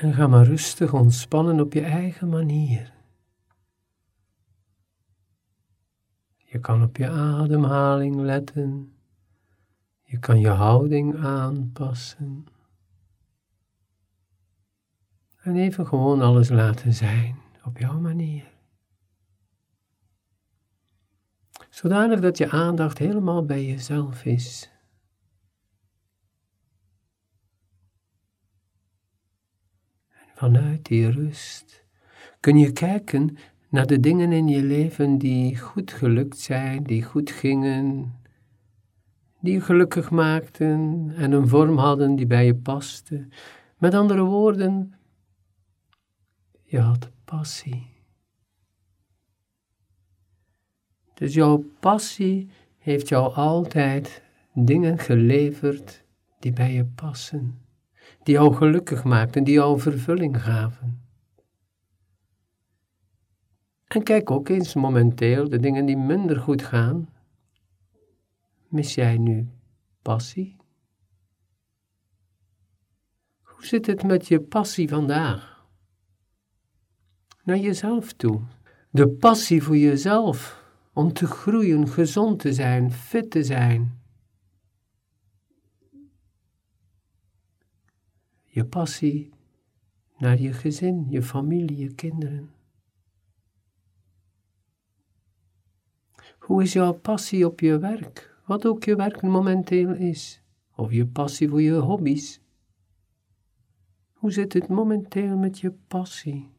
En ga maar rustig ontspannen op je eigen manier. Je kan op je ademhaling letten. Je kan je houding aanpassen. En even gewoon alles laten zijn op jouw manier. Zodanig dat je aandacht helemaal bij jezelf is. Vanuit die rust kun je kijken naar de dingen in je leven die goed gelukt zijn, die goed gingen, die je gelukkig maakten en een vorm hadden die bij je paste. Met andere woorden, je had passie. Dus jouw passie heeft jou altijd dingen geleverd die bij je passen, die jou gelukkig maakten, die jou vervulling gaven. En kijk ook eens momenteel de dingen die minder goed gaan. Mis jij nu passie? Hoe zit het met je passie vandaag? Naar jezelf toe. De passie voor jezelf om te groeien, gezond te zijn, fit te zijn. Je passie naar je gezin, je familie, je kinderen. Hoe is jouw passie op je werk? Wat ook je werk momenteel is. Of je passie voor je hobby's. Hoe zit het momenteel met je passie?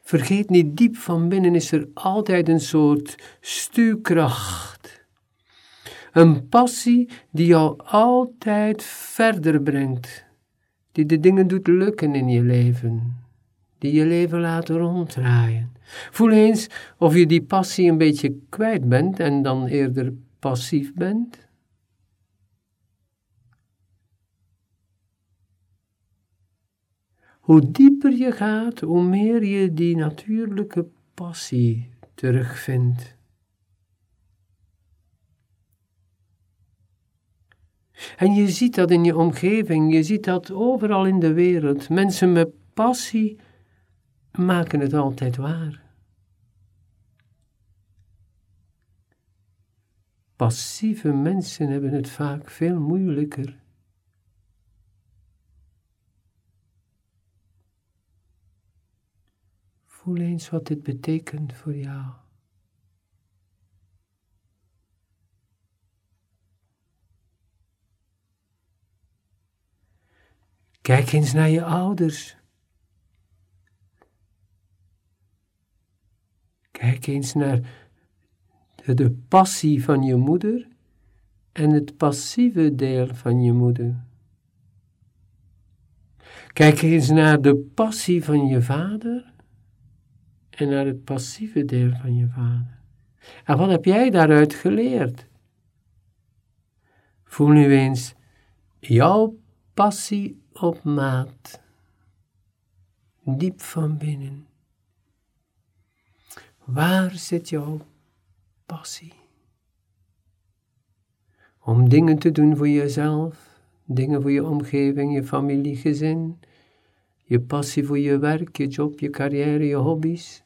Vergeet niet, diep van binnen is er altijd een soort stuurkracht. Een passie die jou altijd verder brengt, die de dingen doet lukken in je leven die je leven laten ronddraaien. Voel eens of je die passie een beetje kwijt bent en dan eerder passief bent. Hoe dieper je gaat, hoe meer je die natuurlijke passie terugvindt. En je ziet dat in je omgeving, je ziet dat overal in de wereld. Mensen met passie maken het altijd waar. Passieve mensen hebben het vaak veel moeilijker. Voel eens wat dit betekent voor jou. Kijk eens naar je ouders. Kijk eens naar de, passie van je moeder en het passieve deel van je moeder. Kijk eens naar de passie van je vader en naar het passieve deel van je vader. En wat heb jij daaruit geleerd? Voel nu eens jouw passie op maat, diep van binnen. Waar zit jouw passie? Om dingen te doen voor jezelf, dingen voor je omgeving, je familie, gezin, je passie voor je werk, je job, je carrière, je hobby's.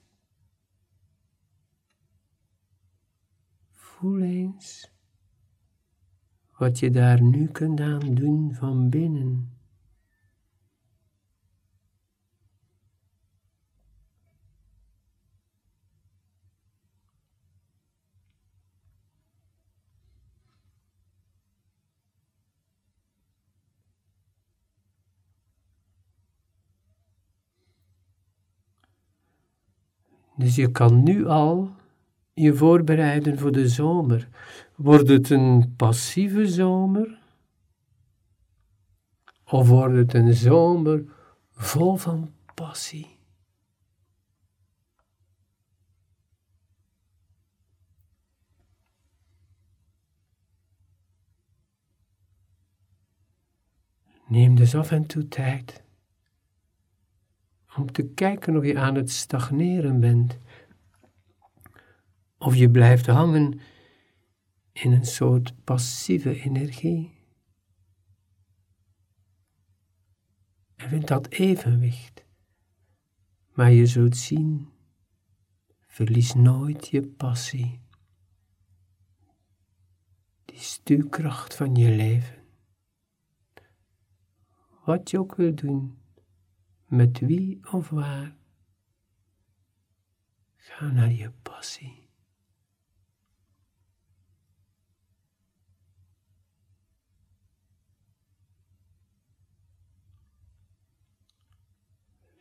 Voel eens wat je daar nu kunt aan doen van binnen. Dus je kan nu al je voorbereiden voor de zomer. Wordt het een passieve zomer? Of wordt het een zomer vol van passie? Neem dus af en toe tijd om te kijken of je aan het stagneren bent. Of je blijft hangen in een soort passieve energie. En vind dat evenwicht. Maar je zult zien, verlies nooit je passie. Die stuurkracht van je leven. Wat je ook wil doen, met wie of waar, ga naar je passie.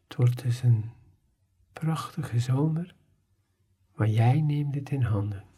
Het wordt dus een prachtige zomer, maar jij neemt het in handen.